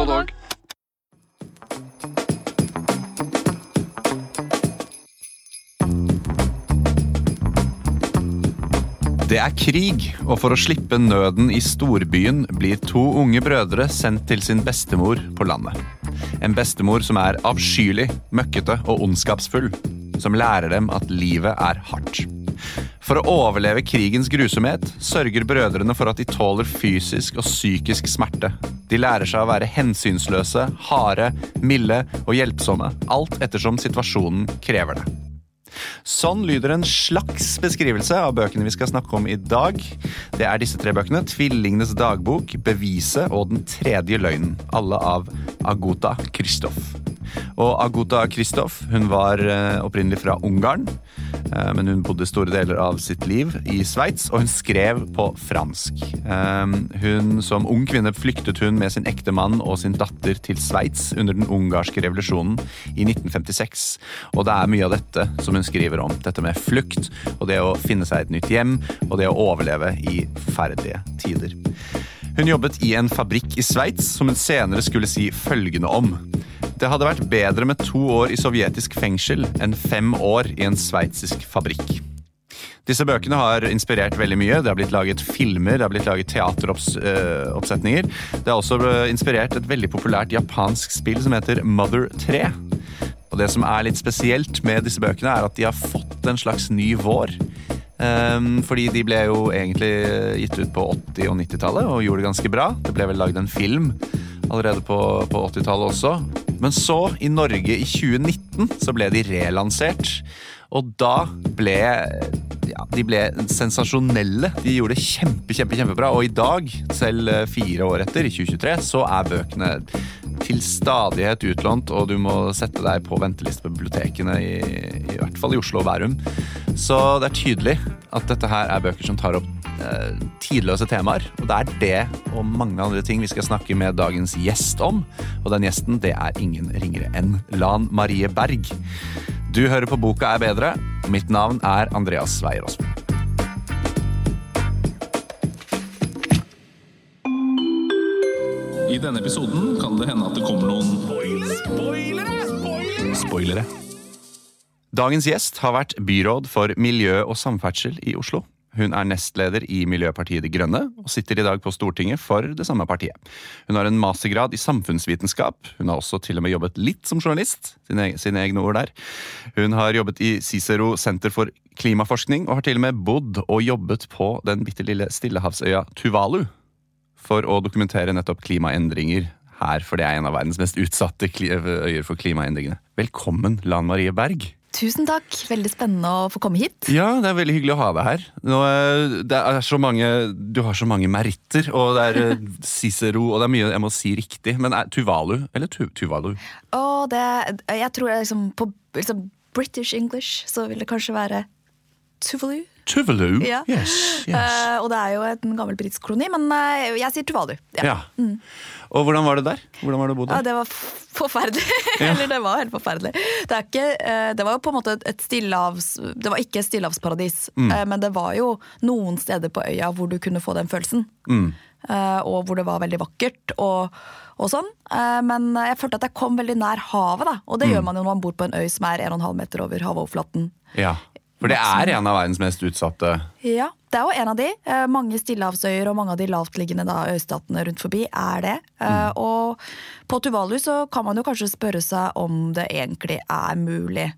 både dag. Det er krig, og for å slippe nøden i storbyen blir to unge brødre sendt til sin bestemor på landet. En bestemor som er avskyelig, møkkete og ondskapsfull. Som lærer dem at livet er hardt. For å overleve krigens grusomhet sørger brødrene for at de tåler fysisk og psykisk smerte. De lærer seg å være hensynsløse, harde, milde og hjelpsomme, alt ettersom situasjonen krever det. Sånn lyder en slags beskrivelse av bøkene vi skal snakke om i dag. Det er disse tre bøkene. 'Tvillingenes dagbok', 'Beviset' og 'Den tredje løgnen'. Alle av Agota Kristoff. Og Agota Kristoff hun var eh, opprinnelig fra Ungarn, eh, men hun bodde store deler av sitt liv i Sveits, og hun skrev på fransk. Eh, Hun, Som ung kvinne flyktet hun med sin ektemann og sin datter til Sveits under den ungarske revolusjonen i 1956. Og det er mye av dette som hun skriver om. Dette med flukt, og det å finne seg et nytt hjem, og det å overleve i forferdelige tider. Hun jobbet i en fabrikk i Sveits som hun senere skulle si følgende om. Det hadde vært bedre med to år i sovjetisk fengsel enn fem år i en sveitsisk fabrikk. Disse bøkene har inspirert veldig mye. Det har blitt laget filmer, det har blitt laget teateroppsetninger. Det har også inspirert et veldig populært japansk spill som heter Mother 3. Og det som er litt spesielt med disse bøkene, er at de har fått en slags ny vår. Ehm, fordi de ble jo egentlig gitt ut på 80- og 90-tallet og gjorde det ganske bra. Det ble vel lagd en film allerede på, på 80-tallet også. Men så, i Norge i 2019, så ble de relansert. Og da ble ja, de ble sensasjonelle. De gjorde det kjempe, kjempe, kjempebra. Og i dag, selv eh, fire år etter, i 2023, så er bøkene til stadighet utlånt, og du må sette deg på venteliste på bibliotekene, i, i hvert fall i Oslo og Bærum. Så det er tydelig at dette her er bøker som tar opp eh, tidløse temaer. Og det er det og mange andre ting vi skal snakke med dagens gjest om. Og den gjesten, det er ingen ringere enn Lan Marie Berg. Du hører på Boka er bedre. Mitt navn er Andreas Weier Aasbø. I denne episoden kan det hende at det kommer noen Spoilere. Spoilere! Spoilere! Dagens gjest har vært byråd for miljø og samferdsel i Oslo. Hun er nestleder i Miljøpartiet De Grønne og sitter i dag på Stortinget for det samme partiet. Hun har en mastergrad i samfunnsvitenskap. Hun har også til og med jobbet litt som journalist. Sine, sine egne ord der. Hun har jobbet i Cicero senter for klimaforskning og har til og med bodd og jobbet på den bitte lille stillehavsøya Tuvalu for å dokumentere nettopp klimaendringer her, for det er en av verdens mest utsatte øyer for klimaendringene. Velkommen, Lan Marie Berg. Tusen takk. Veldig spennende å få komme hit. Ja, det er veldig hyggelig å ha deg her. Nå, eh, det er så mange, du har så mange meritter, og det er eh, Cicero, og det er mye jeg må si riktig. Men er Tuvalu, eller tu, Tuvalu? Å, det, jeg tror det er liksom på liksom British English så vil det kanskje være Tuvalu. Tuvalu? Ja. Yes, yes. Uh, og det er jo en gammel britisk koloni, men uh, jeg sier Tuvalu. Ja. Ja. Og hvordan var det der? Hvordan var det å bo der? Ja, det var forferdelig. Eller det var helt forferdelig. Det, er ikke, uh, det var jo på en måte et- et stillehavs... Det var ikke stillehavsparadis, Mm. men det var jo noen steder på øya hvor du kunne få den følelsen. Mm. Og hvor det var veldig vakkert og, og sånn. Men jeg følte at jeg kom veldig nær havet, da. Og det Mm. gjør man jo når man bor på en øy som er 1,5 meter over havoverflaten. Ja. For det er en av verdens mest utsatte Ja, det er jo en av de. Eh, mange stillehavsøyer og mange av de lavtliggende da, øystatene rundt forbi er det. Mm. Og på Tuvalu så kan man jo kanskje spørre seg om det egentlig er mulig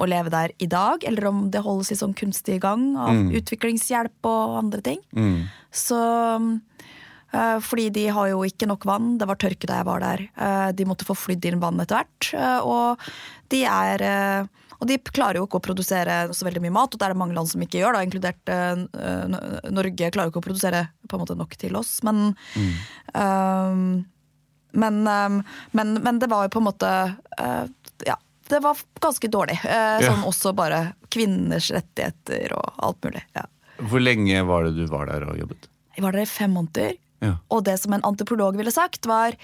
å leve der i dag, eller om det holdes i sånn kunstig gang av utviklingshjelp og andre ting. Så eh, fordi de har jo ikke nok vann, det var tørke da jeg var der. Eh, De måtte få flydd inn vann etter hvert. eh, Og de er eh, og de klarer jo ikke å produsere så veldig mye mat, og det er det mange land som ikke gjør, da, inkludert uh, Norge klarer jo ikke å produsere på en måte nok til oss. Men, ehm, men, um, men, men det var jo på en måte uh, Ja, det var ganske dårlig. Uh, Ja. Sånn også bare kvinners rettigheter og alt mulig. Ja. Hvor lenge var det du var der og jobbet? Jeg var der i fem måneder, Ja. og det som en antipolog ville sagt, var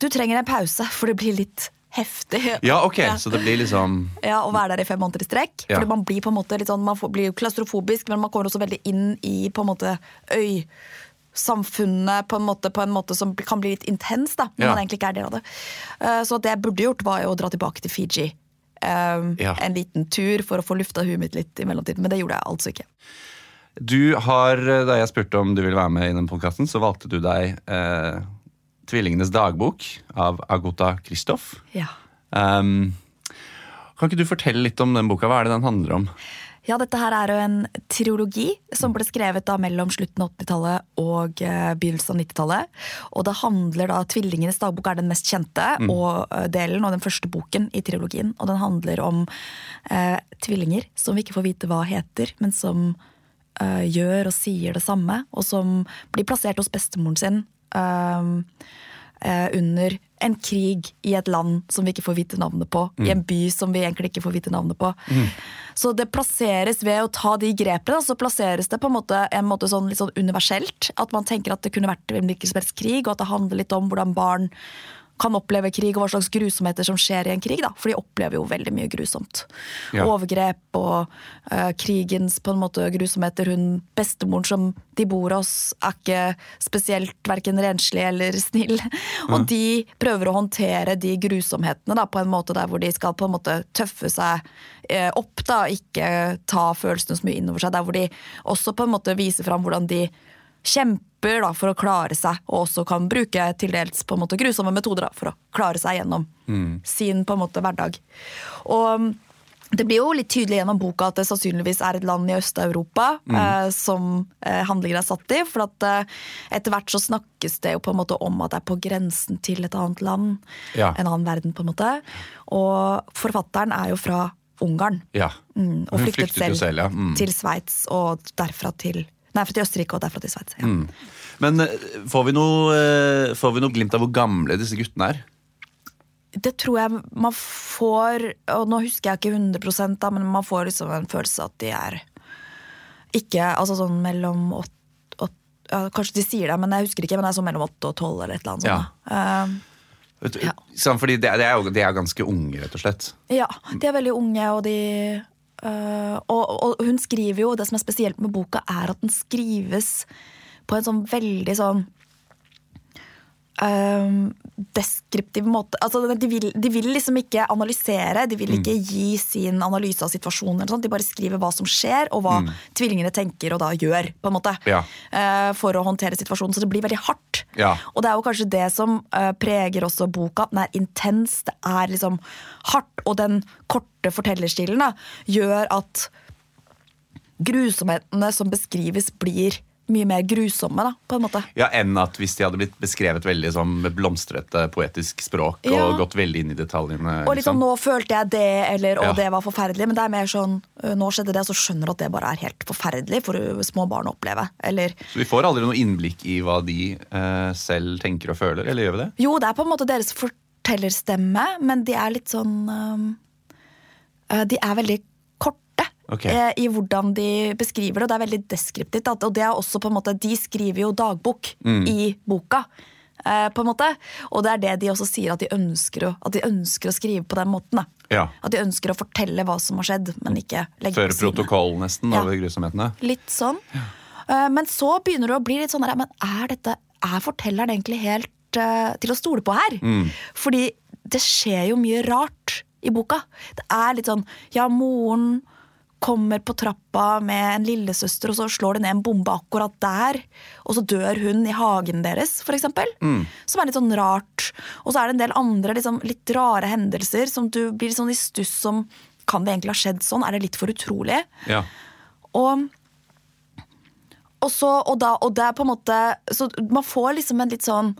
du trenger en pause, for det blir litt heftig. Ja, ok, Ja. så det blir liksom Ja, Å være der i fem måneder i strekk. Ja. Fordi man blir på en måte litt sånn, man blir jo klaustrofobisk, men man kommer også veldig inn i på en måte øy samfunnet på en måte, på en måte som kan bli litt intens, da, når Ja. man egentlig ikke er del av det. Eh, Så det jeg burde gjort, var jo å dra tilbake til Fiji. Um, Ja. En liten tur for å få lufta huet mitt litt i mellomtiden, men det gjorde jeg altså ikke. Du har, eh, Da jeg spurte om du ville være med i den podkasten, så valgte du deg eh, 'Tvillingenes dagbok' av Agota Kristoff. Ja. Um, kan ikke du fortelle litt om den boka? Hva er det den handler om? Ja, dette her er jo en triologi som ble skrevet da mellom slutten av 80-tallet og eh, begynnelsen av 90-tallet. Og det handler da, Tvillingenes dagbok er den mest kjente og, eh, delen og den første boken i trilogien. Og den handler om eh, tvillinger som vi ikke får vite hva heter, men som eh, gjør og sier det samme, og som blir plassert hos bestemoren sin. Eh, under en krig i et land som vi ikke får vite navnet på. I en by som vi egentlig ikke får vite navnet på. Så det plasseres ved å ta de grepene, så plasseres det på en måte, en måte sånn, litt sånn universelt. At man tenker at det kunne vært en hvilken som helst krig, og at det handler litt om hvordan barn kan oppleve krig, og hva slags grusomheter som skjer i en krig. da, For de opplever jo veldig mye grusomt. Ja. Overgrep og uh, krigens på en måte grusomheter. Hun bestemoren som de bor hos, er ikke spesielt verken renslig eller snill. Og de prøver å håndtere de grusomhetene da, på en måte der hvor de skal på en måte tøffe seg uh, opp. da, Ikke ta følelsene så mye innover seg. Der hvor de også på en måte viser fram hvordan de kjemper da, for å klare seg, og også kan bruke til dels på en måte grusomme metoder da, for å klare seg gjennom sin på en måte hverdag. Og mm, det blir jo litt tydelig gjennom boka at det sannsynligvis er et land i Øst-Europa eh, som eh, handlingen er satt i. For at eh, etter hvert så snakkes det jo på en måte om at det er på grensen til et annet land. Ja. En annen verden, på en måte. Og forfatteren er jo fra Ungarn. Ja. Mm, og flyktet, flyktet selv, selv, ja. Mm. til Sveits og derfra til Nei, fra til Østerrike og derfra til Sveits. Ja. Men eh, får vi, noe, eh, får vi noe glimt av hvor gamle disse guttene er? Det tror jeg man får Og nå husker jeg ikke 100 da, men man får liksom en følelse at de er ikke Altså sånn mellom åtte åt, ja, Kanskje de sier det, men jeg husker ikke. Men det er sånn mellom åtte og tolv eller et eller annet sånt. da. Uh, Ja. sånn, fordi de, de, er jo de er ganske unge, rett og slett. Ja, de er veldig unge, og de øh, og, og hun skriver jo, det som er spesielt med boka, er at den skrives på en sånn veldig sånn øhm, deskriptiv måte. Altså, de, vil, de vil liksom ikke analysere, de vil ikke gi sin analyse av situasjonen. De bare skriver hva som skjer, og hva tvillingene tenker og da gjør. på en måte, Ja. uh, For å håndtere situasjonen. Så det blir veldig hardt. Ja. Og det er jo kanskje det som uh, preger også boka. Den er intens, det er liksom hardt. Og den korte fortellerstilen da, gjør at grusomhetene som beskrives, blir mye mer grusomme, da, på en måte. Ja, Enn at hvis de hadde blitt beskrevet veldig som blomstrete poetisk språk Ja. og gått veldig inn i detaljene. Og sånn, liksom. nå følte jeg det, eller å, Ja. det var forferdelig. Men det er mer sånn, øh, nå skjedde det, og så skjønner du at det bare er helt forferdelig for øh, små barn å oppleve. Eller Så vi får aldri noe innblikk i hva de eh, selv tenker og føler, eller gjør vi det? Jo, det er på en måte deres fortellerstemme, men de er litt sånn øh, De er veldig korte Ok. eh, i hvordan de beskriver det, og det er veldig deskriptivt. Og det er også på en måte, De skriver jo dagbok Mm. i boka. eh, på en måte. Og det er det de også sier, at de ønsker å, at de ønsker å skrive på den måten. Ja. At de ønsker å fortelle hva som har skjedd, men ikke legge Føre på protokoll, nesten, Ja. over grusomhetene. Litt sånn. Eh, Men så begynner det å bli litt sånn men er, dette, er fortelleren egentlig helt eh, til å stole på her? Mm. Fordi det skjer jo mye rart i boka. Det er litt sånn Ja, moren kommer på trappa med en lillesøster, og så slår det ned en bombe akkurat der. Og så dør hun i hagen deres, eksempel. Mm. Som er litt sånn rart. Og så er det en del andre liksom, litt rare hendelser som du blir sånn i stuss som Kan det egentlig ha skjedd sånn? Er det litt for utrolig? Ja. Og, og, så, og, da, og det er på en måte Så man får liksom en litt sånn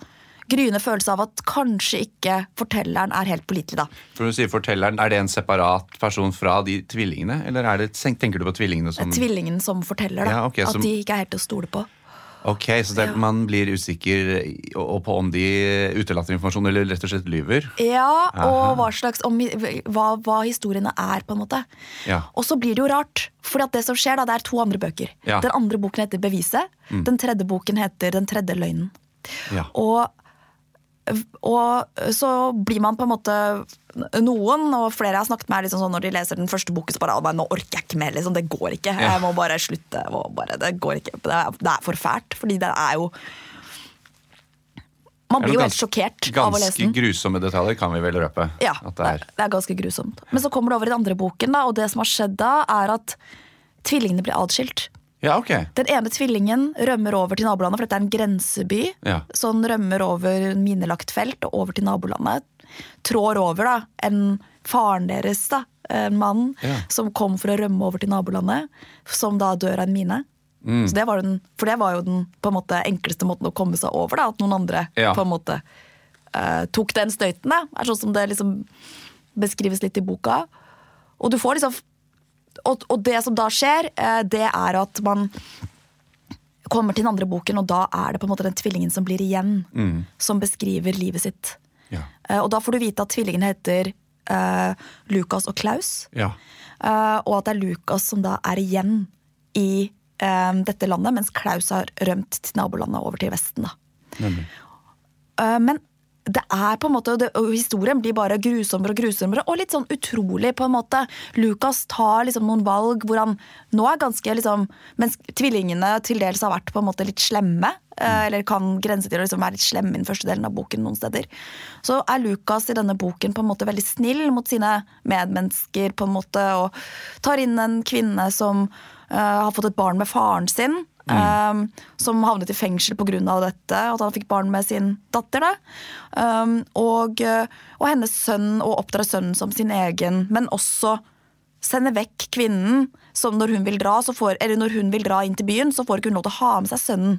gryende følelse av at kanskje ikke fortelleren er helt pålitelig, da. For du sier fortelleren, Er det en separat person fra de tvillingene? Eller er det, tenker du på tvillingene som Tvillingen som forteller, da. Ja, ok, at som- de ikke er helt til å stole på. Ok, Så det, man blir usikker på om de utelater informasjon eller rett og slett lyver? Ja, Aha. og hva, slags, om, hva, hva historiene er, på en måte. Ja. Og så blir det jo rart, for det som skjer da, det er to andre bøker. Ja. Mm. Den andre boken heter Beviset. Den tredje boken heter Den tredje løgnen. Ja. Og og så blir man på en måte noen, og flere jeg har snakket med, liksom sånn når de leser den første boken, så bare «Å, nå orker jeg ikke mer. Liksom. Det går ikke. Jeg må bare slutte. Må bare, det går ikke. Det er, det er for fælt, fordi det er jo Man blir jo helt sjokkert av å lese den. Ganske grusomme detaljer kan vi vel røpe. Ja, det er, det er ganske grusomt. Men så kommer det over i den andre boken, da, og det som har skjedd da, er at tvillingene blir atskilt. Ja, ok. Den ene tvillingen rømmer over til nabolandet, for dette er en grenseby. Ja. Så den rømmer over minelagt felt og over til nabolandet. Trår over da, en faren deres, da, en mann, Ja. som kom for å rømme over til nabolandet. Som da dør av en mine. Mm. Så det var den, for det var jo den på en måte enkleste måten å komme seg over. Da, at noen andre Ja. på en måte uh, tok den støyten. Da. Er sånn som det liksom beskrives litt i boka. Og du får liksom og, og det som da skjer, eh, det er at man kommer til den andre boken, og da er det på en måte den tvillingen som blir igjen, som beskriver livet sitt. Ja. Eh, Og da får du vite at tvillingene heter uh, Lukas og Klaus. Ja. uh, og at det er Lukas som da er igjen i uh, dette landet, mens Klaus har rømt til nabolandet over til Vesten. da. Eh, Men det er på en måte, det, og historien blir bare grusommere og grusommere, og litt sånn utrolig, på en måte. Lukas tar liksom noen valg hvor han nå er ganske liksom Mens tvillingene til dels har vært på en måte litt slemme, eh, eller kan grense til å liksom være litt slemme i den første delen av boken noen steder, så er Lukas i denne boken på en måte veldig snill mot sine medmennesker, på en måte, og tar inn en kvinne som uh, har fått et barn med faren sin. Um, som havnet i fengsel pga. dette, at han fikk barn med sin datter. Da. Um, og, og hennes sønn, og oppdra sønnen som sin egen, men også sende vekk kvinnen. Som når hun vil dra, så får, eller når hun vil dra inn til byen, så får ikke hun lov til å ha med seg sønnen.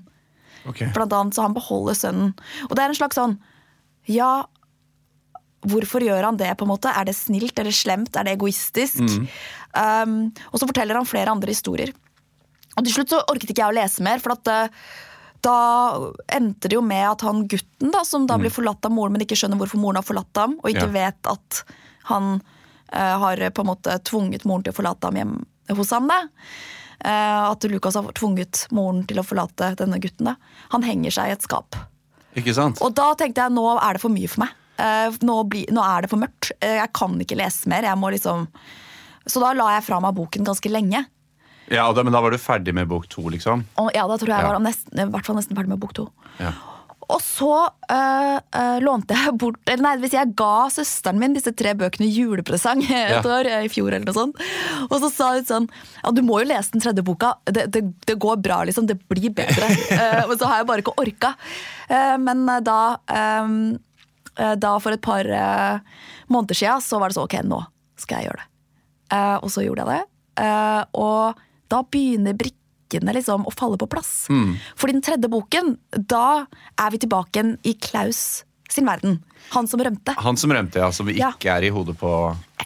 Okay. Blant annet så han beholder sønnen. Og det er en slags sånn Ja, hvorfor gjør han det, på en måte? Er det snilt eller slemt? Er det egoistisk? Um, og så forteller han flere andre historier. Og til slutt så orket ikke jeg å lese mer, for at eh, da endte det jo med at han gutten, da, som da blir forlatt av moren, men ikke skjønner hvorfor moren har forlatt ham, og ikke Ja. vet at han uh, har på en måte tvunget moren til å forlate ham hjem hos ham. Da. Uh, at Lukas har tvunget moren til å forlate denne gutten. Da. Han henger seg i et skap. Ikke sant? Og da tenkte jeg nå er det for mye for meg. Uh, nå, bli, nå er det for mørkt. Eh, jeg kan ikke lese mer. Jeg må liksom Så da la jeg fra meg boken ganske lenge. Ja, da, Men da var du ferdig med bok to, liksom? Og ja, da tror jeg jeg var nesten, i hvert fall nesten ferdig med bok to. Ja. Og så øh, øh, lånte jeg bort Eller nei, hvis jeg ga søsteren min disse tre bøkene i julepresang et Ja. år, eh, i fjor eller noe sånt. Og så sa hun sånn Ja, du må jo lese den tredje boka. Det, det, det går bra, liksom. Det blir bedre. uh, Men så har jeg bare ikke orka. Uh, Men da um, Da for et par uh, måneder sia så var det så ok, nå skal jeg gjøre det. Og så gjorde jeg det. Og da begynner brikkene liksom å falle på plass. For i den tredje boken, da er vi tilbake igjen i Klaus sin verden. Han som rømte. Han som rømte, ja, som ikke Ja. er i hodet på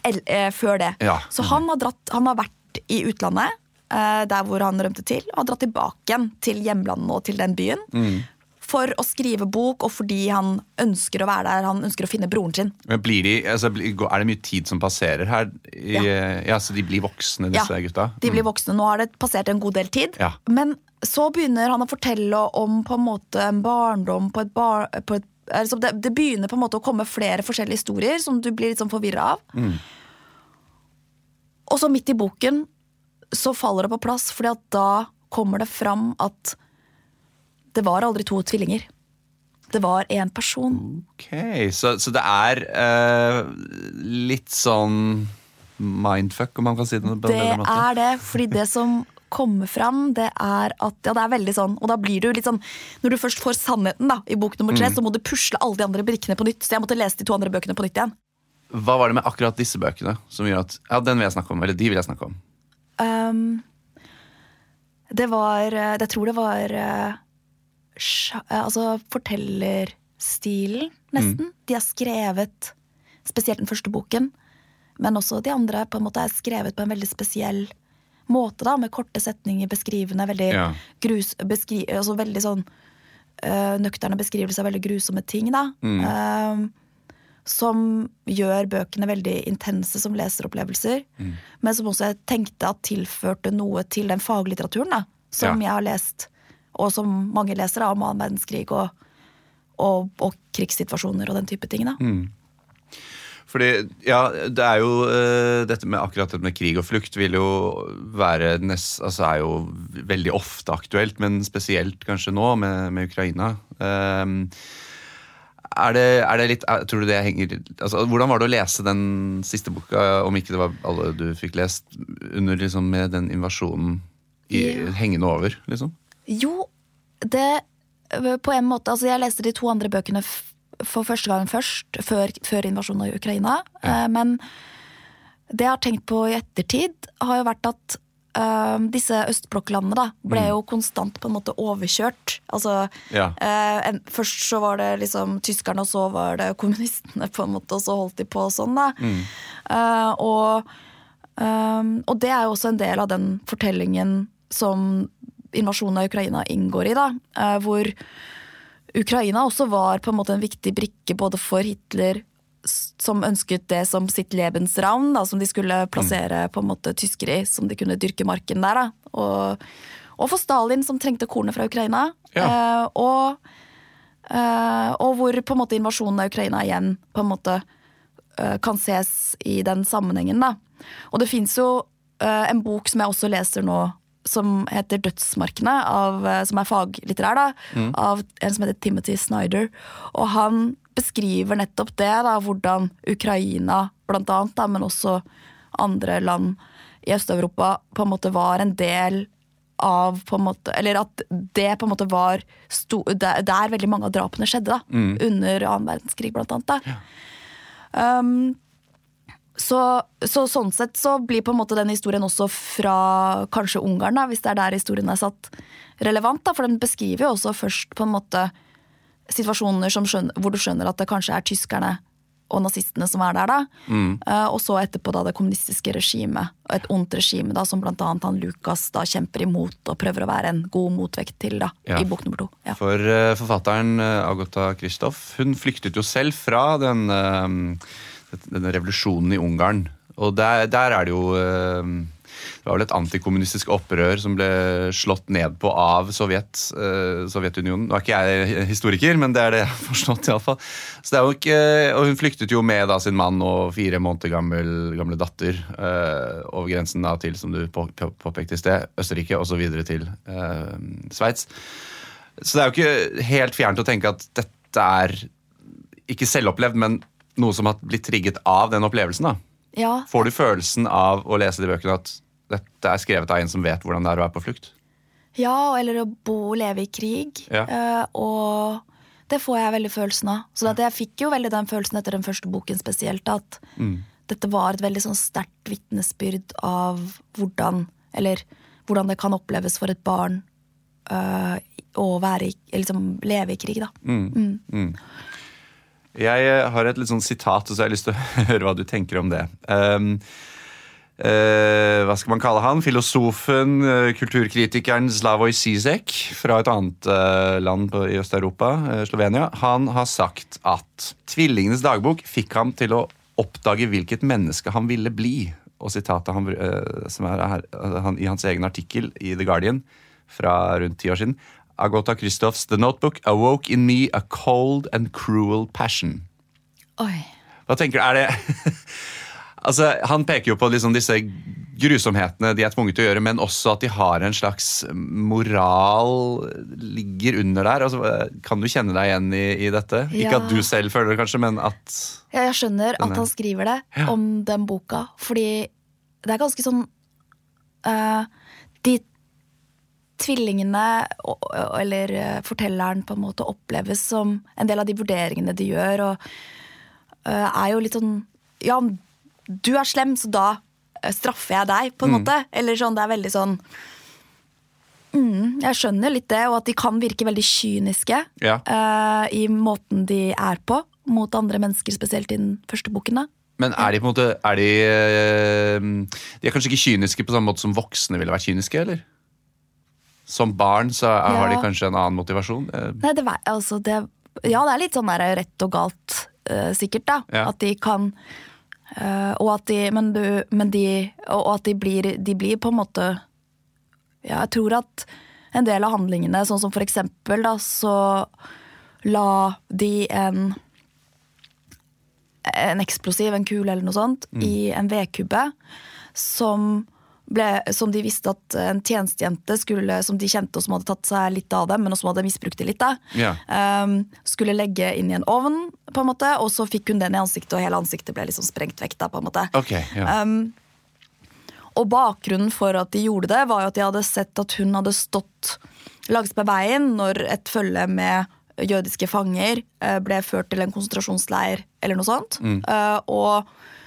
El, eh, før det. Ja. Så han har, dratt, han har vært i utlandet, eh, der hvor han rømte til, og har dratt tilbake igjen til hjemlandet og til den byen. Mm. For å skrive bok, og fordi han ønsker å være der. Han ønsker å finne broren sin. Men blir de, altså, Er det mye tid som passerer her? I, ja. Så de blir voksne, disse Ja, gutta? De blir voksne. Nå har det passert en god del tid. Ja. Men så begynner han å fortelle om på en måte en barndom på et bar... På et, altså det, det begynner på en måte å komme flere forskjellige historier som du blir litt sånn forvirra av. Og så midt i boken så faller det på plass, fordi at da kommer det fram at det var aldri to tvillinger. Det var én person. Ok, Så, så det er eh, litt sånn mindfuck, om man kan si det på Det måte. måten? er det, fordi det som kommer fram, det er at Ja, det er veldig sånn, og da blir du litt sånn Når du først får sannheten da, i bok nummer Mm. tre, så må du pusle alle de andre brikkene på nytt. Så jeg måtte lese de to andre bøkene på nytt igjen. Hva var det med akkurat disse bøkene som gjør at Ja, den vil jeg snakke om. Eller de vil jeg snakke om. Um, det var eh, Jeg tror det var eh, Altså fortellerstilen, nesten. De har skrevet Spesielt den første boken. Men også de andre på en måte er skrevet på en veldig spesiell måte, da, med korte setninger, beskrivende, veldig Ja. grus, beskri, altså veldig sånn øh, nøkterne beskrivelser av veldig grusomme ting, da. Um, som gjør bøkene veldig intense som leseropplevelser. Men som også jeg tenkte at tilførte noe til den faglitteraturen da, som Ja. jeg har lest, og som mange leser om annen verdenskrig og, og, og krigssituasjoner og den type ting. da. Fordi, ja, det er jo uh, Dette med akkurat dette med krig og flukt vil jo være nest, altså er jo veldig ofte aktuelt, men spesielt kanskje nå med, med Ukraina. Ehm, er det, er det litt er, Tror du det henger altså, Hvordan var det å lese den siste boka, om ikke det var alle du fikk lest, under liksom med den invasjonen i, yeah. hengende over, liksom? Jo, det På en måte Altså, jeg leste de to andre bøkene for første gang først, før, før invasjonen av Ukraina. Eh, men det jeg har tenkt på i ettertid, har jo vært at eh, disse østblokklandene da, ble jo konstant på en måte overkjørt. Altså, Ja. eh, en, først så var det liksom tyskerne, og så var det kommunistene, på en måte, og så holdt de på sånn. da. Eh, og, eh, og det er jo også en del av den fortellingen som invasjonen av Ukraina inngår i, da. eh, hvor Ukraina også var på en måte en viktig brikke både for Hitler, som ønsket det som sitt Lebensraum, da, som de skulle plassere på en måte tyskere i, som de kunne dyrke marken der. Da. Og, og for Stalin, som trengte kornet fra Ukraina. Ja. Eh, og, eh, og hvor på en måte invasjonen av Ukraina igjen på en måte eh, kan ses i den sammenhengen. Da. Og det fins jo en bok som jeg også leser nå, som heter 'Dødsmarkene', av, eh, som er faglitterær, da, av en som heter Timothy Snyder. Og han beskriver nettopp det, da, hvordan Ukraina blant annet, da, men også andre land i Øst-Europa på en måte var en del av på en måte, Eller at det på en måte var sto, der, der veldig mange av drapene skjedde, da. Under annen verdenskrig, blant annet. Da. Um, så, så sånn sett så blir på en måte den historien også fra kanskje Ungarn, da, hvis det er der historien er satt, relevant. Da, for den beskriver jo også først på en måte situasjoner som skjønner, hvor du skjønner at det kanskje er tyskerne og nazistene som er der. da. Eh, og så etterpå da det kommunistiske regimet, og et ondt regime da, som blant annet han Lukas da kjemper imot og prøver å være en god motvekt til da, Ja. i bok nummer to. Ja. For uh, forfatteren uh, Agota Kristoff hun flyktet jo selv fra den, eh, denne revolusjonen i Ungarn. Og der, der er det jo eh, Det var vel et antikommunistisk opprør som ble slått ned på av Sovjet, eh, Sovjetunionen. Nå er ikke jeg historiker, men det er det jeg har forstått. I alle fall. Ikke, og hun flyktet jo med da, sin mann og fire måneder gammel, gamle datter eh, over grensen da, til, som du på, på, påpekte i sted, Østerrike, og så videre til uh, Sveits. Så det er jo ikke helt fjernt å tenke at dette er ikke selvopplevd, men noe som har blitt trigget av den opplevelsen. da. ja, Får du følelsen av å lese de bøkene at dette er skrevet av en som vet hvordan det er å være på flukt? Ja, eller å bo og leve i krig. Ja. Uh, og det får jeg veldig følelsen av. Så jeg fikk jo veldig den følelsen etter den første boken spesielt, at dette var et veldig sånn sterkt vitnesbyrd av hvordan Eller hvordan det kan oppleves for et barn uh, å være i, liksom, leve i krig, da. Jeg eh, har et litt sånn sitat, og så har jeg lyst til å høre hva du tenker om det. Um, uh, hva skal man kalle han? Filosofen, uh, kulturkritikeren Slavoj Zizek fra et annet uh, land på, i Øst-Europa, Slovenia. Han har sagt at tvillingenes dagbok fikk ham til å oppdage hvilket menneske han ville bli. Og sitatet han, som er her, han, i hans egen artikkel i The Guardian fra rundt ti år siden. Agota Christophs The Notebook awoke in me a cold and cruel passion. Oi. Hva tenker du, er det Altså, Han peker jo på liksom disse grusomhetene de er tvunget til å gjøre, men også at de har en slags moral ligger under der. Altså, kan du kjenne deg igjen i, i dette? Ikke at du selv føler det, kanskje, men at Ja, jeg skjønner denne. at han skriver det Ja. om den boka, fordi det er ganske sånn uh, De tvillingene, eller eh, fortelleren, på en måte oppleves som en del av de vurderingene de gjør, og eh, er jo litt sånn Ja, du er slem, så da eh, straffer jeg deg, på en måte. Eller sånn, det er veldig sånn mm, Jeg skjønner litt det, og at de kan virke veldig kyniske Ja. uh, i måten de er på mot andre mennesker, spesielt i den første boken. da. Men er de på en måte er de, de er kanskje ikke kyniske på samme måte som voksne ville vært kyniske, eller? Som barn så ja. har de kanskje en annen motivasjon? Eh, Nei, det, altså det, ja, det er litt sånn der rett og galt, uh, sikkert, da. Ja. At de kan uh, Og at de Men, du, men de Og at de blir, de blir på en måte Ja, jeg tror at en del av handlingene, sånn som for eksempel, da, så la de en en eksplosiv, en kule eller noe sånt, i en vedkubbe som, ble, som de visste at en tjenestejente skulle, som de kjente og som hadde tatt seg litt av dem, men som hadde misbrukt det litt, da, Ja. um, skulle legge inn i en ovn, på en måte, og så fikk hun den i ansiktet, og hele ansiktet ble liksom sprengt vekk. da, på en måte. Okay, ja. Um, og bakgrunnen for at de gjorde det, var jo at de hadde sett at hun hadde stått langs med veien når et følge med jødiske fanger eh, ble ført til en konsentrasjonsleir eller noe sånt. eh, Og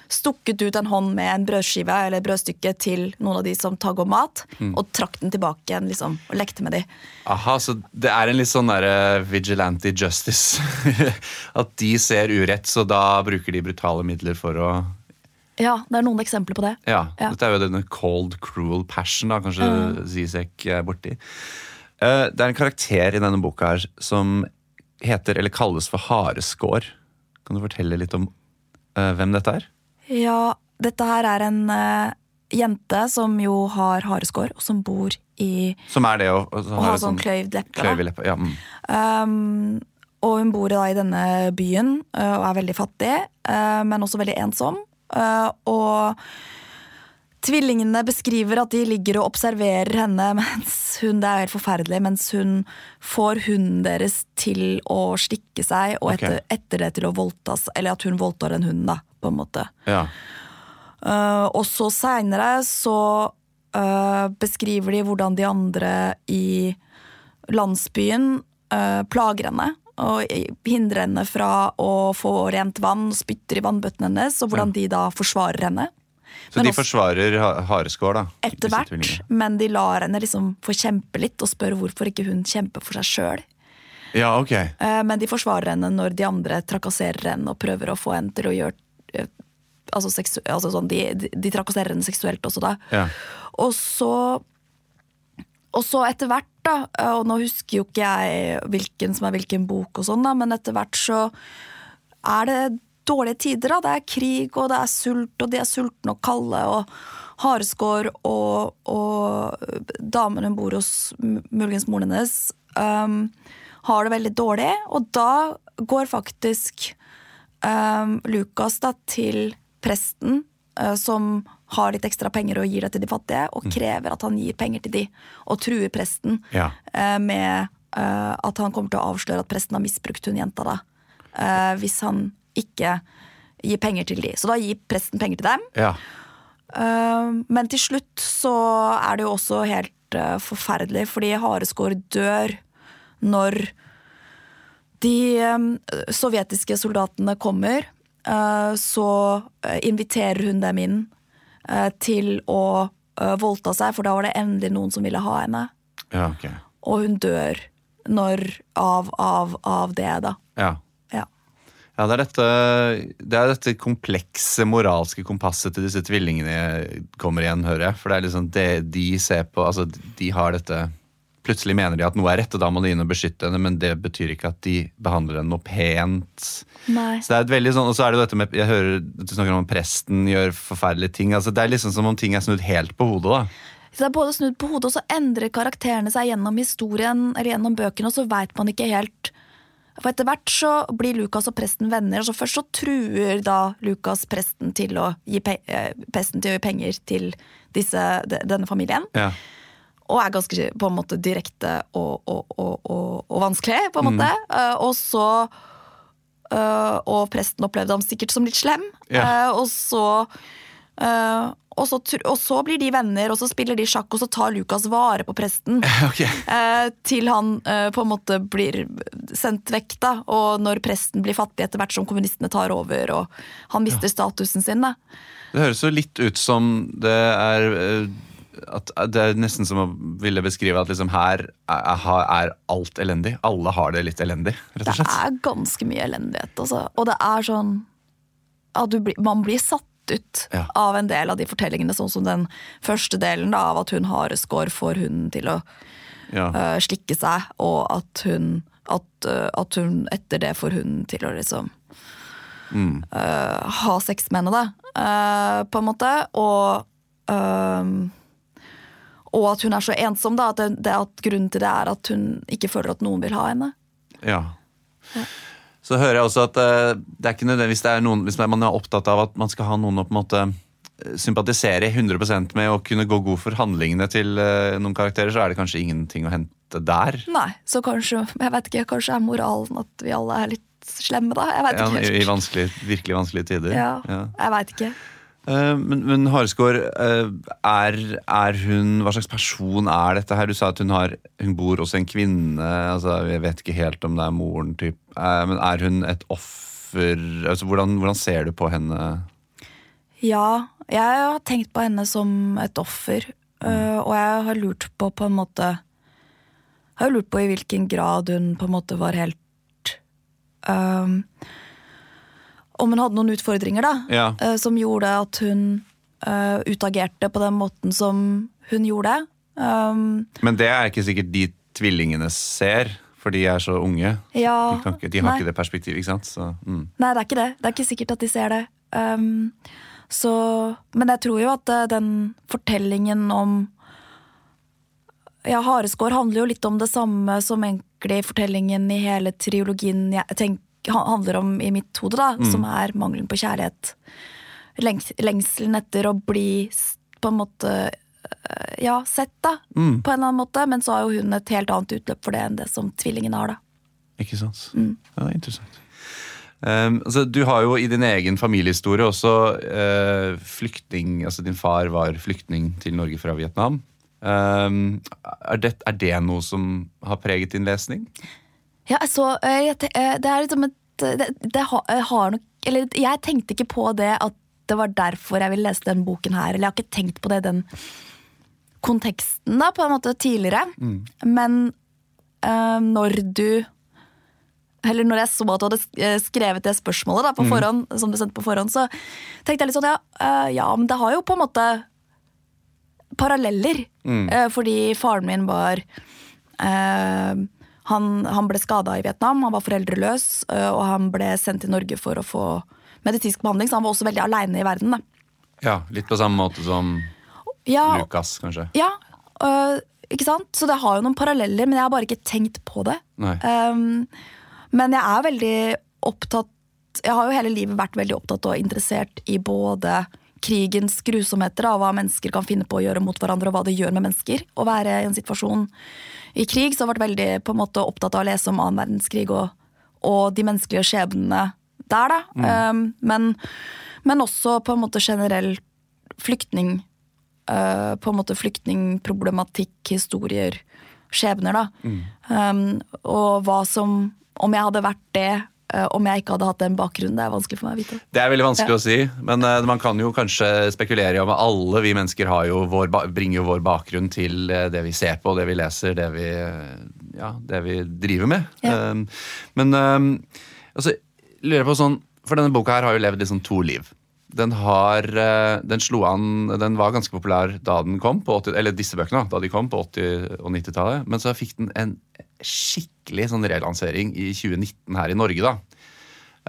stukket ut en hånd med en brødskive eller brødstykke til noen av de som tagg om mat, og trakk den tilbake igjen liksom, og lekte med de. Aha, så det er en litt sånn derre vigilante justice. At de ser urett, så da bruker de brutale midler for å Ja, det er noen eksempler på det. Ja, Ja. dette er jo denne cold, cruel passion, da, kanskje Zizek er borti. Eh, det er en karakter i denne boka her som heter, eller kalles for Hareskår. Kan du fortelle litt om eh, hvem dette er? Ja, dette her er en uh, jente som jo har hareskår, og som bor i Som er det å å Å ha sånn kløyvd leppe. kløyv. Ja, mm. Um, og hun bor da i denne byen uh, og er veldig fattig, uh, men også veldig ensom. Og tvillingene beskriver at de ligger og observerer henne mens hun Det er helt forferdelig, mens hun får hunden deres til å stikke seg, og etter, okay. etter det til å voldta s- Eller at hun voldtar en hund, da, på en måte. ja. Uh, og så seinere så uh, beskriver de hvordan de andre i landsbyen uh, plager henne. Og hindrer henne fra å få rent vann, spytter i vannbøttene hennes, og hvordan de da forsvarer henne. Så Men de også- forsvarer Hareskår, da? Etter hvert, men de lar henne liksom få kjempe litt, og spør hvorfor ikke hun kjemper for seg sjøl. Ja, ok. Men de forsvarer henne når de andre trakasserer henne og prøver å få henne til å gjøre Altså, seksu altså sånn, de, de, de trakasserer henne seksuelt også, da. Ja. Og så Og så etter hvert, da, og nå husker jo ikke jeg hvilken som er hvilken bok, og sånn da, men etter hvert så er det dårlige tider. da, Det er krig, og det er sult, og de er sultne og kalde, og hareskår, og, og damen hun bor hos, muligens moren hennes, um, har det veldig dårlig. Og da går faktisk Lukas da til presten, uh, som har litt ekstra penger og gir det til de fattige, og krever at han gir penger til de, og truer presten Ja. uh, med uh, at han kommer til å avsløre at presten har misbrukt hun jenta da, hvis han ikke gir penger til de. Så da gir presten penger til dem. ja. Uh, men til slutt så er det jo også helt forferdelig, fordi Hareskår dør når de um, sovjetiske soldatene kommer. uh, så uh, inviterer hun dem inn til å voldta seg, for da var det endelig noen som ville ha henne. Ja, okay. Og hun dør når av, av, av det, da. Ja. Ja. Ja, det er, dette, det er dette komplekse moralske kompasset til disse tvillingene kommer igjen, hører jeg. For det er liksom det de ser på Altså, de har dette Plutselig mener de at noe er rett, og da må de inn og beskytte henne, men det betyr ikke at de behandler henne noe pent. Nei. Så det er et veldig sånn, Og så er det jo dette med Jeg hører du snakker om at presten gjør forferdelige ting. altså Det er liksom som om ting er snudd helt på hodet. da. Så det er både snudd på hodet, og så endrer karakterene seg gjennom historien eller gjennom bøkene, og så veit man ikke helt For etter hvert så blir Lukas og presten venner, og så først så truer da Lukas presten til å gi, pe eh, presten til å gi penger til disse, denne familien. Ja. Og er ganske på en måte direkte og, og, og, og, vanskelig, på en måte. Eh, og så uh, Og presten opplevde ham sikkert som litt slem. Yeah. Uh, og så eh, og så, og så blir de venner, og så spiller de sjakk, og så tar Lukas vare på presten. Okay. eh, til han eh, på en måte blir sendt vekk, da. Og når presten blir fattig etter hvert som kommunistene tar over, og han mister statusen sin. da. Det høres jo litt ut som det er at Det er nesten som å ville beskrive at liksom her er, er alt elendig. Alle har det litt elendig, rett Det og slett. er ganske mye elendighet, altså. Og det er sånn at du blir, Man blir satt ut Ja. av en del av de fortellingene, sånn som den første delen da, av at hun hareskår får hunden til å Ja. uh, slikke seg, og at hun, at, uh, at hun etter det får hunden til å liksom Mm. uh, ha sex med henne, da. på en måte. Og og at hun er så ensom, da. At, det, at grunnen til det er at hun ikke føler at noen vil ha henne. ja. Så hører jeg også at eh, det er ikke nødvendigvis det er noen, hvis man er opptatt av at man skal ha noen å på en måte eh, sympatisere 100 med og kunne gå god for handlingene til eh, noen karakterer, så er det kanskje ingenting å hente der. Nei, så kanskje jeg vet ikke, kanskje er moralen at vi alle er litt slemme, da? Jeg vet Ja, ikke I vanskelig, virkelig vanskelige tider. Ja, Ja. jeg vet ikke. Eh, Men, men Haresgaard, eh, er, er hun Hva slags person er dette her? Du sa at hun, har, hun bor hos en kvinne. altså Jeg vet ikke helt om det er moren, typ. Eh, Men er hun et offer? Altså, hvordan, hvordan ser du på henne? Ja, jeg har tenkt på henne som et offer. Mm. og jeg har lurt på på en måte Har lurt på i hvilken grad hun på en måte var helt øhm, Om hun hadde noen utfordringer, da. Ja. uh, som gjorde at hun uh, utagerte på den måten som hun gjorde. Um, Men det er ikke sikkert de tvillingene ser, for de er så unge. ja, De, ikke, de har nei. ikke det perspektivet, ikke sant? Så, mm. Nei, det er ikke det. Det er ikke sikkert at de ser det. Um, så, men jeg tror jo at eh, den fortellingen om Ja, Hareskår handler jo litt om det samme som egentlig fortellingen i hele triologien jeg tenk, ha- handler om i mitt hode, da. Som er mangelen på kjærlighet. Lengs, lengselen etter å bli på en måte eh, ja, sett, da. På en eller annen måte. Men så har jo hun et helt annet utløp for det enn det som tvillingene har, da. Ikke sant? Mm. Ja, det er interessant. Um, altså, du har jo i din egen familiehistorie også uh, flyktning Altså din far var flyktning til Norge fra Vietnam. Um, er, det, er det noe som har preget din lesning? Ja, så eh, eh, Det er liksom et eh, det, det har, jeg har nok Eller jeg tenkte ikke på det at det var derfor jeg ville lese den boken her. Eller jeg har ikke tenkt på det i den konteksten da, på en måte tidligere. Men øh, når du eller når jeg så at du hadde eh, skrevet det spørsmålet da, på forhånd, som du sendte på forhånd, så tenkte jeg litt sånn ja, øh, ja, men det har jo på en måte paralleller. Eh, fordi faren min var eh, han, han ble skada i Vietnam, han var foreldreløs, eh, og han ble sendt til Norge for å få medisinsk behandling, så han var også veldig aleine i verden. Da. Ja, Litt på samme måte som Ja, Lukas, kanskje. ja øh, ikke sant? Så det har jo noen paralleller, men jeg har bare ikke tenkt på det. Um, men jeg er veldig opptatt Jeg har jo hele livet vært veldig opptatt og interessert i både krigens grusomheter, da, hva mennesker kan finne på å gjøre mot hverandre, og hva det gjør med mennesker. Å være i en situasjon i krig, så har vært veldig på en måte, opptatt av å lese om annen verdenskrig og, og de menneskelige skjebnene der, da. Um, men, men også på en måte generell flyktning uh, på en måte flyktningproblematikk, historier, skjebner, da. Um, og hva som Om jeg hadde vært det, om jeg ikke hadde hatt den bakgrunnen, det er vanskelig for meg å vite. Det er veldig vanskelig Ja. å si, men uh, man kan jo kanskje spekulere om alle vi mennesker har jo vår, bringer jo vår bakgrunn til eh, det vi ser på, det vi leser, det vi, eh, ja, det vi driver med. Ja. Um, men um, altså, lurer jeg på sånn, for denne boka her har jo levd liksom to liv. Den har, uh, den slo an, den var ganske populær da den kom, på 80, eller disse bøkene da de kom på 80- og 90-tallet, men så fikk den en skikkelig sånn relansering i 2019 her i Norge da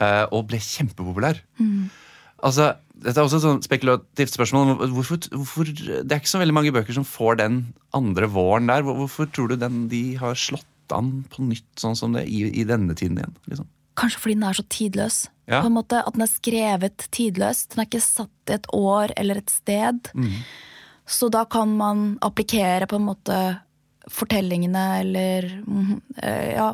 eh, og ble kjempepopulær. Altså, dette er også et sånn spekulativt spørsmål. Hvorfor, hvorfor, det er ikke så veldig mange bøker som får den andre våren der. Hvorfor tror du den, de har slått an på nytt sånn som det i, i denne tiden igjen? Liksom? Kanskje fordi den er så tidløs. Ja. På en måte At den er skrevet tidløst. Den er ikke satt i et år eller et sted. Så da kan man applikere på en måte fortellingene eller mhm, eh, ja,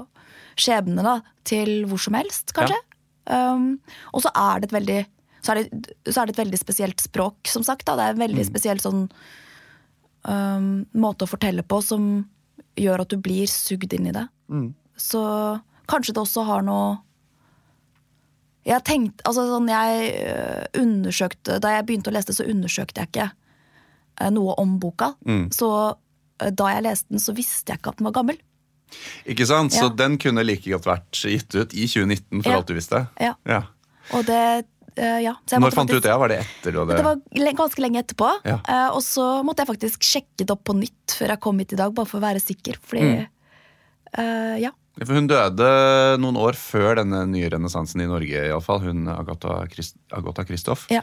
skjebnene da, til hvor som helst, kanskje. Um, og så er det et veldig så er, det, så er det et veldig spesielt språk, som sagt. Da. Det er en veldig spesiell sånn um, måte å fortelle på som gjør at du blir sugd inn i det. Så kanskje det også har noe Jeg tenkte, altså sånn jeg øh, undersøkte Da jeg begynte å lese det, så undersøkte jeg ikke øh, noe om boka. Så øh, da jeg leste den, så visste jeg ikke at den var gammel. Ikke sant? Så den kunne like godt vært gitt ut i 2019, for Ja. alt du visste. Ja. Ja. Og det uh, Ja. Når fant du ut det? Var det etter? Det? Det var ganske lenge etterpå. Ja. Uh, og så måtte jeg faktisk sjekke det opp på nytt før jeg kom hit i dag, bare for å være sikker. Fordi Mm. uh, Ja. For hun døde noen år før denne nye renessansen i Norge, iallfall. Hun Agatha, Christ, Agatha Christoph. Ja.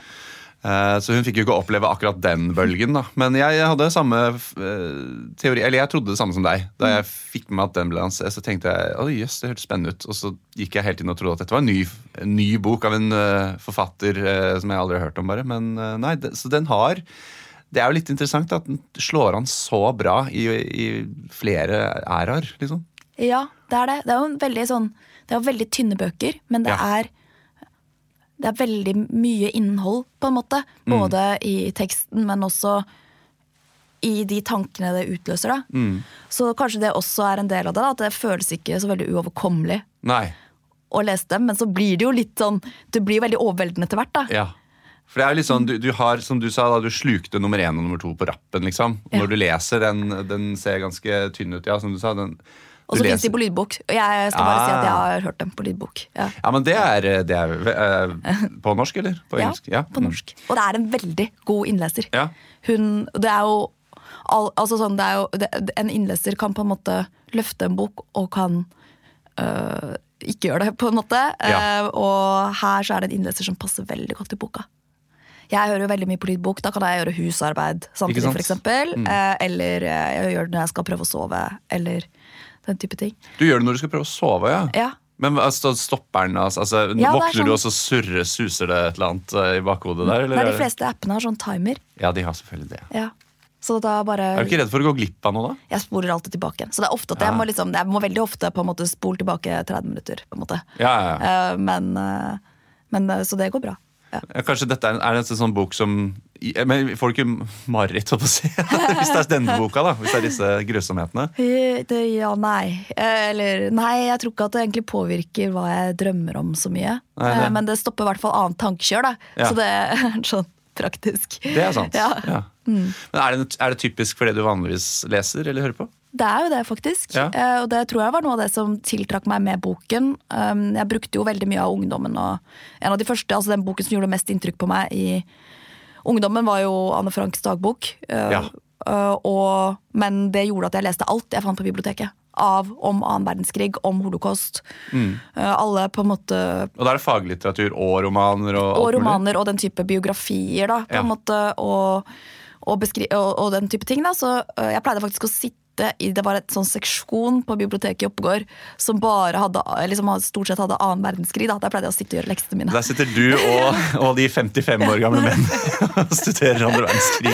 Eh, Så hun fikk jo ikke oppleve akkurat den bølgen, da. Men jeg hadde samme eh, teori, eller jeg trodde det samme som deg. Da jeg fikk med meg at den ble lansert, så tenkte jeg å jøss, det hørtes spennende ut. Og så gikk jeg helt inn og trodde at dette var en ny, en ny bok av en eh, forfatter som jeg aldri har hørt om, bare. Men nei, så den har Det er jo litt interessant at den slår an så bra i, i flere æraer, liksom. Ja, det er det. Det er jo en veldig sånn Det er jo veldig tynne bøker, men det Ja. er det er veldig mye innhold, på en måte. Mm. Både i teksten, men også i de tankene det utløser. Da. Mm. Så kanskje det også er en del av det. Da, at det føles ikke så veldig uoverkommelig Nei. å lese dem. Men så blir det jo litt sånn Det blir veldig overveldende etter hvert. da. Ja. For det er jo litt sånn, du, du har, som du sa, da, du slukte nummer én og nummer to på rappen, liksom. Og Ja. Når du leser den, den ser ganske tynn ut, ja, som du sa. Den, Og så fins de på lydbok. Og jeg skal bare si at jeg Ah. har hørt dem på lydbok. Ja. Ja, men det er, det er eh, på norsk, eller? På engelsk? Ja, på Mm. norsk. Og det er en veldig god innleser. Ja. Hun, det er jo, al, altså sånn, det er jo det, En innleser kan på en måte løfte en bok og kan øh, ikke gjøre det, på en måte. Ja. Uh, og her så er det en innleser som passer veldig godt til boka. Jeg hører jo veldig mye på lydbok. Da kan jeg gjøre husarbeid samtidig, f.eks. eksempel. Eh, eller eh, jeg gjør det når jeg skal prøve å sove, eller den type ting. Du gjør det når du skal prøve å sove, ja? Ja. Men altså, stopper den? Altså, altså, Ja, Våkner sånn... du, og så surrer, suser det et eller annet eh, i bakhodet der? Eller? Nei, de fleste appene har sånn timer. Ja, de har selvfølgelig det. Ja. Så da bare Er du ikke redd for å gå glipp av noe, da? Jeg spoler alltid tilbake igjen. Så det er ofte at jeg må, liksom, jeg må veldig ofte på en måte spole tilbake 30 minutter. på en måte. Ja, ja, ja. Eh, men, eh, men Så det går bra. Ja. Ja, Kanskje dette er, er en sånn bok som Men får du ikke mareritt, holdt på å si? Hvis det er denne boka, da. Hvis det er disse grusomhetene. Eh, Det, ja, nei. Eh, Eller nei, jeg tror ikke at det egentlig påvirker hva jeg drømmer om så mye. Nei, det- Eh, Men det stopper i hvert fall annet tankekjør, da. Ja. Så det er sånn praktisk. Det er sant. Ja. Mm. Men er det, er det typisk for det du vanligvis leser eller hører på? Det er jo det, faktisk. Ja. Eh, Og det tror jeg var noe av det som tiltrakk meg med boken. Um, Jeg brukte jo veldig mye av ungdommen, og en av de første, altså den boken som gjorde mest inntrykk på meg i ungdommen, var jo Anne Franks dagbok. Eh, Ja. eh, Og, men det gjorde at jeg leste alt jeg fant på biblioteket. Av om annen verdenskrig, om holocaust. Mm. Eh, Alle på en måte Og da er det faglitteratur og romaner og, og romaner og den type biografier, da, på Ja. en måte, og, og, og, den type ting. Da. Så jeg pleide faktisk å sitte i Det var et sånn seksjon på biblioteket i Oppegård som bare hadde, liksom, stort sett hadde annen verdenskrig. Da. Der pleide jeg å sitte og gjøre leksene mine. Der sitter du og, og de 55 år gamle menn og studerer andre verdenskrig.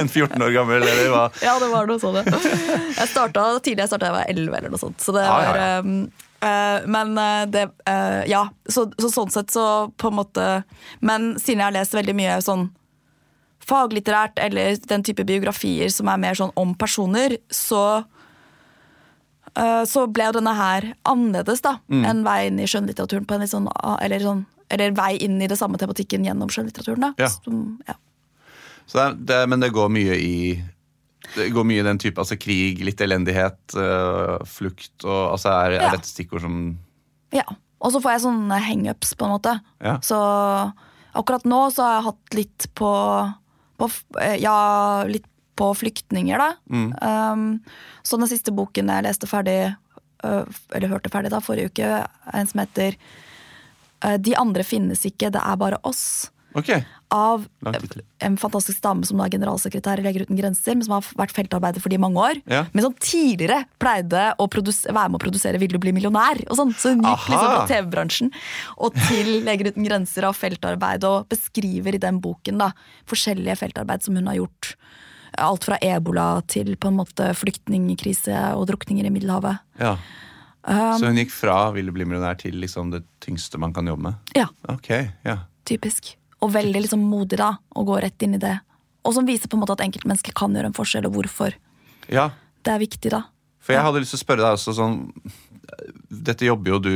En 14 år gammel, eller hva? Ja, det var noe sånt. Jeg starta tidlig, jeg starta jeg var 11 eller noe sånt. Så det ah, ja, var ja. eh, Men uh, det uh, Ja, så, så sånn sett så på en måte Men siden jeg har lest veldig mye sånn faglitterært eller den type biografier som er mer sånn om personer, så uh, så ble jo denne her annerledes, da. Mm. En vei inn i skjønnlitteraturen på en litt sånn Eller sånn eller vei inn i det samme tematikken gjennom skjønnlitteraturen. da. Ja. Som, ja. Så det, er- det, men det går mye i det går mye i den type altså krig, litt elendighet, øh, flukt og altså er, er Ja. dette stikkord som Ja, og så får jeg sånne hangups, på en måte. Ja. Så akkurat nå så har jeg hatt litt på, på eh, Ja, litt på flyktninger, da. Mm. Um, så den siste boken jeg leste ferdig, eller hørte ferdig da, forrige uke, en som heter øh, De andre finnes ikke, det er bare oss. Ok. Av en fantastisk dame som da er generalsekretær i Leger uten grenser, men som har vært feltarbeider for de i mange år. Ja. Men som tidligere pleide å være med å produsere 'Vil du bli millionær?' og sånn. Så hun gikk Aha. liksom fra TV-bransjen og til Leger uten grenser av feltarbeid, og beskriver i den boken da forskjellige feltarbeid som hun har gjort. Alt fra ebola til på en måte flyktningkrise og drukninger i Middelhavet. Ja. Um, Så hun gikk fra 'Vil du bli millionær' til liksom det tyngste man kan jobbe med? Ja, Ok, ja. typisk. Og veldig liksom modig da, å gå rett inn i det. Og som viser på en måte at enkeltmennesket kan gjøre en forskjell, og hvorfor. ja. Det er viktig, da. For jeg hadde lyst til å spørre deg også sånn Dette jobber jo du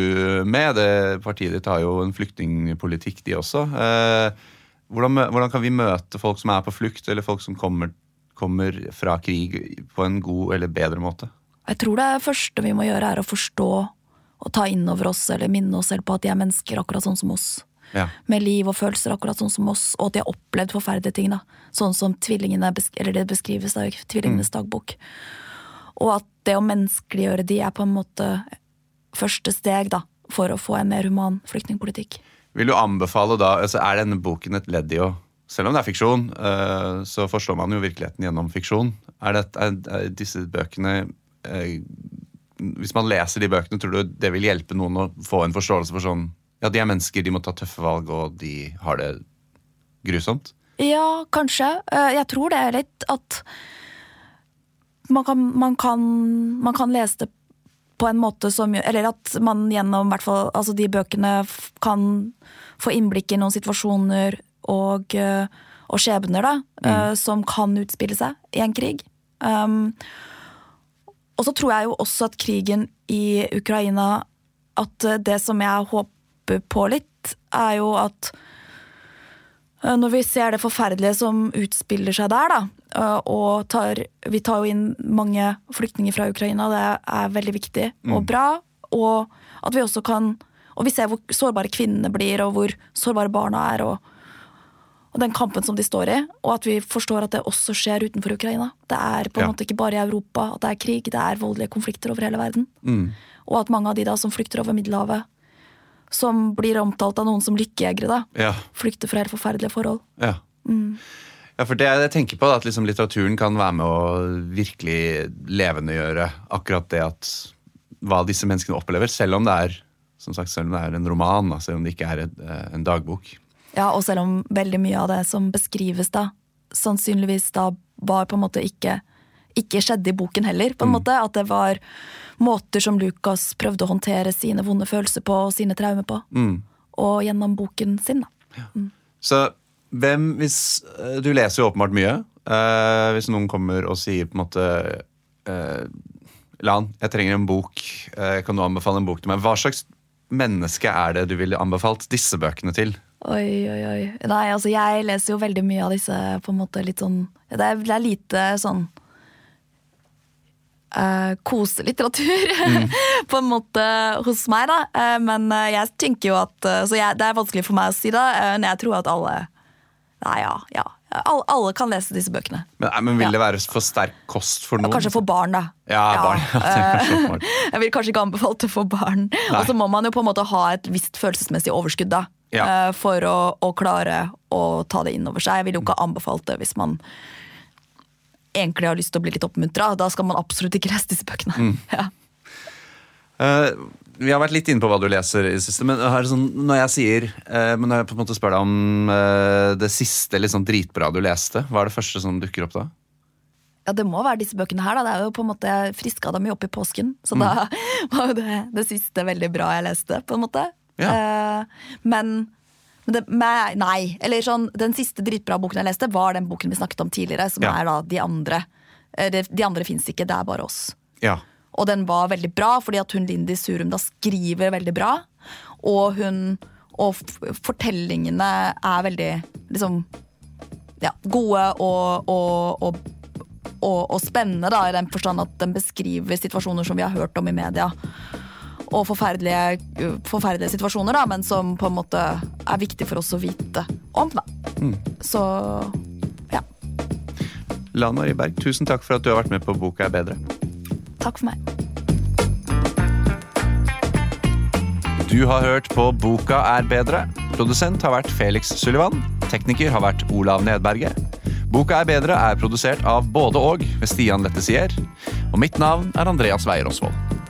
med. Det Partiet ditt har jo en flyktningpolitikk, de også. Eh, hvordan, hvordan kan vi møte folk som er på flukt, eller folk som kommer, kommer fra krig, på en god eller bedre måte? Jeg tror det første vi må gjøre, er å forstå og ta inn over oss, eller minne oss selv på at de er mennesker akkurat sånn som oss. Ja. Med liv og følelser akkurat sånn som oss, og at de har opplevd forferdelige ting. da. Sånn som tvillingene, eller det beskrives da, i tvillingenes dagbok. Og at det å menneskeliggjøre de er på en måte første steg da, for å få en mer human flyktningpolitikk. Vil du anbefale da altså Er denne boken et ledd i å Selv om det er fiksjon, eh, så forstår man jo virkeligheten gjennom fiksjon. Er, det, er, er disse bøkene eh, Hvis man leser de bøkene, tror du det vil hjelpe noen å få en forståelse for sånn Ja, de er mennesker, de må ta tøffe valg, og de har det grusomt? Ja, kanskje. Eh, Jeg tror det er litt at man kan, man kan, man kan lese det på en måte som Eller at man gjennom hvert fall, altså de bøkene kan få innblikk i noen situasjoner og, eh, og skjebner da, mm. som kan utspille seg i en krig. Um, og så tror jeg jo også at krigen i Ukraina At eh, det som jeg håper på litt, er jo at Eh, Når vi ser det forferdelige som utspiller seg der, da, eh, og tar, vi tar jo inn mange flyktninger fra Ukraina, det er veldig viktig og bra. Og at vi også kan Og vi ser hvor sårbare kvinnene blir, og hvor sårbare barna er, og, og den kampen som de står i. Og at vi forstår at det også skjer utenfor Ukraina. Det er på en Ja. måte ikke bare i Europa at det er krig, det er voldelige konflikter over hele verden. Og at mange av de da som flykter over Middelhavet, som blir omtalt av noen som lykkejegere, da, Ja. flykter fra helt forferdelige forhold. Ja. ja, for det jeg tenker på, er at liksom litteraturen kan være med å virkelig levendegjøre akkurat det at hva disse menneskene opplever, selv om det er som sagt, selv om det er en roman, da, selv om det ikke er et, eh, en dagbok. Ja, og selv om veldig mye av det som beskrives da, sannsynligvis da var på en måte ikke, ikke skjedde i boken heller, på en måte. At det var måter som Lukas prøvde å håndtere sine vonde følelser på og sine traumer på. Og gjennom boken sin, da. Så hvem, hvis eh, Du leser jo åpenbart mye. Eh, hvis noen kommer og sier på en måte eh, Lan, jeg trenger en bok. Eh, kan du anbefale en bok til meg? Hva slags menneske er det du ville anbefalt disse bøkene til? Oi, oi, oi. Nei, altså jeg leser jo veldig mye av disse på en måte litt sånn Det er, det er lite sånn eh, koselitteratur, på en måte, hos meg, da. Uh, men uh, jeg tenker jo at Så jeg, det er vanskelig for meg å si da. men jeg tror at alle Nei, ja. ja. Alle, alle kan lese disse bøkene. Men, men Vil det være for sterk kost for noen? Kanskje for barn, da. Ja, barn. Ja, barn. Jeg vil kanskje ikke anbefale det for barn. Og så må man jo på en måte ha et visst følelsesmessig overskudd da, Ja. for å, å klare å ta det inn over seg. Jeg ville jo ikke anbefalt det hvis man egentlig har lyst til å bli litt oppmuntra. Da skal man absolutt ikke lese disse bøkene. Mm. Ja. Uh, vi har vært litt inne på hva du leser i det siste, men sånn, når jeg sier uh, Men når jeg på en måte spør deg om uh, det siste litt sånn dritbra du leste, hva er det første som dukker opp da? ja, det må være disse bøkene her. Da. Det er jo på en måte, Jeg friska dem jo opp i påsken, så da var jo det det siste veldig bra jeg leste. på en måte. Ja. Men men det, med, nei, eller sånn, Den siste dritbra boken jeg leste, var den boken vi snakket om tidligere. Som Ja. er da De andre. De, De andre fins ikke, det er bare oss. Ja. Og den var veldig bra, fordi at hun Lindy Surum da skriver veldig bra. Og hun Og fortellingene er veldig liksom ja, gode og, og, og, og spennende, da, i den forstand at den beskriver situasjoner som vi har hørt om i media. Og forferdelige, forferdelige situasjoner, da, men som på en måte er viktig for oss å vite om. Da. Så ja. Lan Marie Berg, tusen takk for at du har vært med på Boka er bedre. Takk for meg. Du har hørt på Boka er bedre. Produsent har vært Felix Sullivan. Tekniker har vært Olav Nedberget. Boka er bedre er produsert av både og ved Stian Lettesier. Og mitt navn er Andreas Weier Osvold.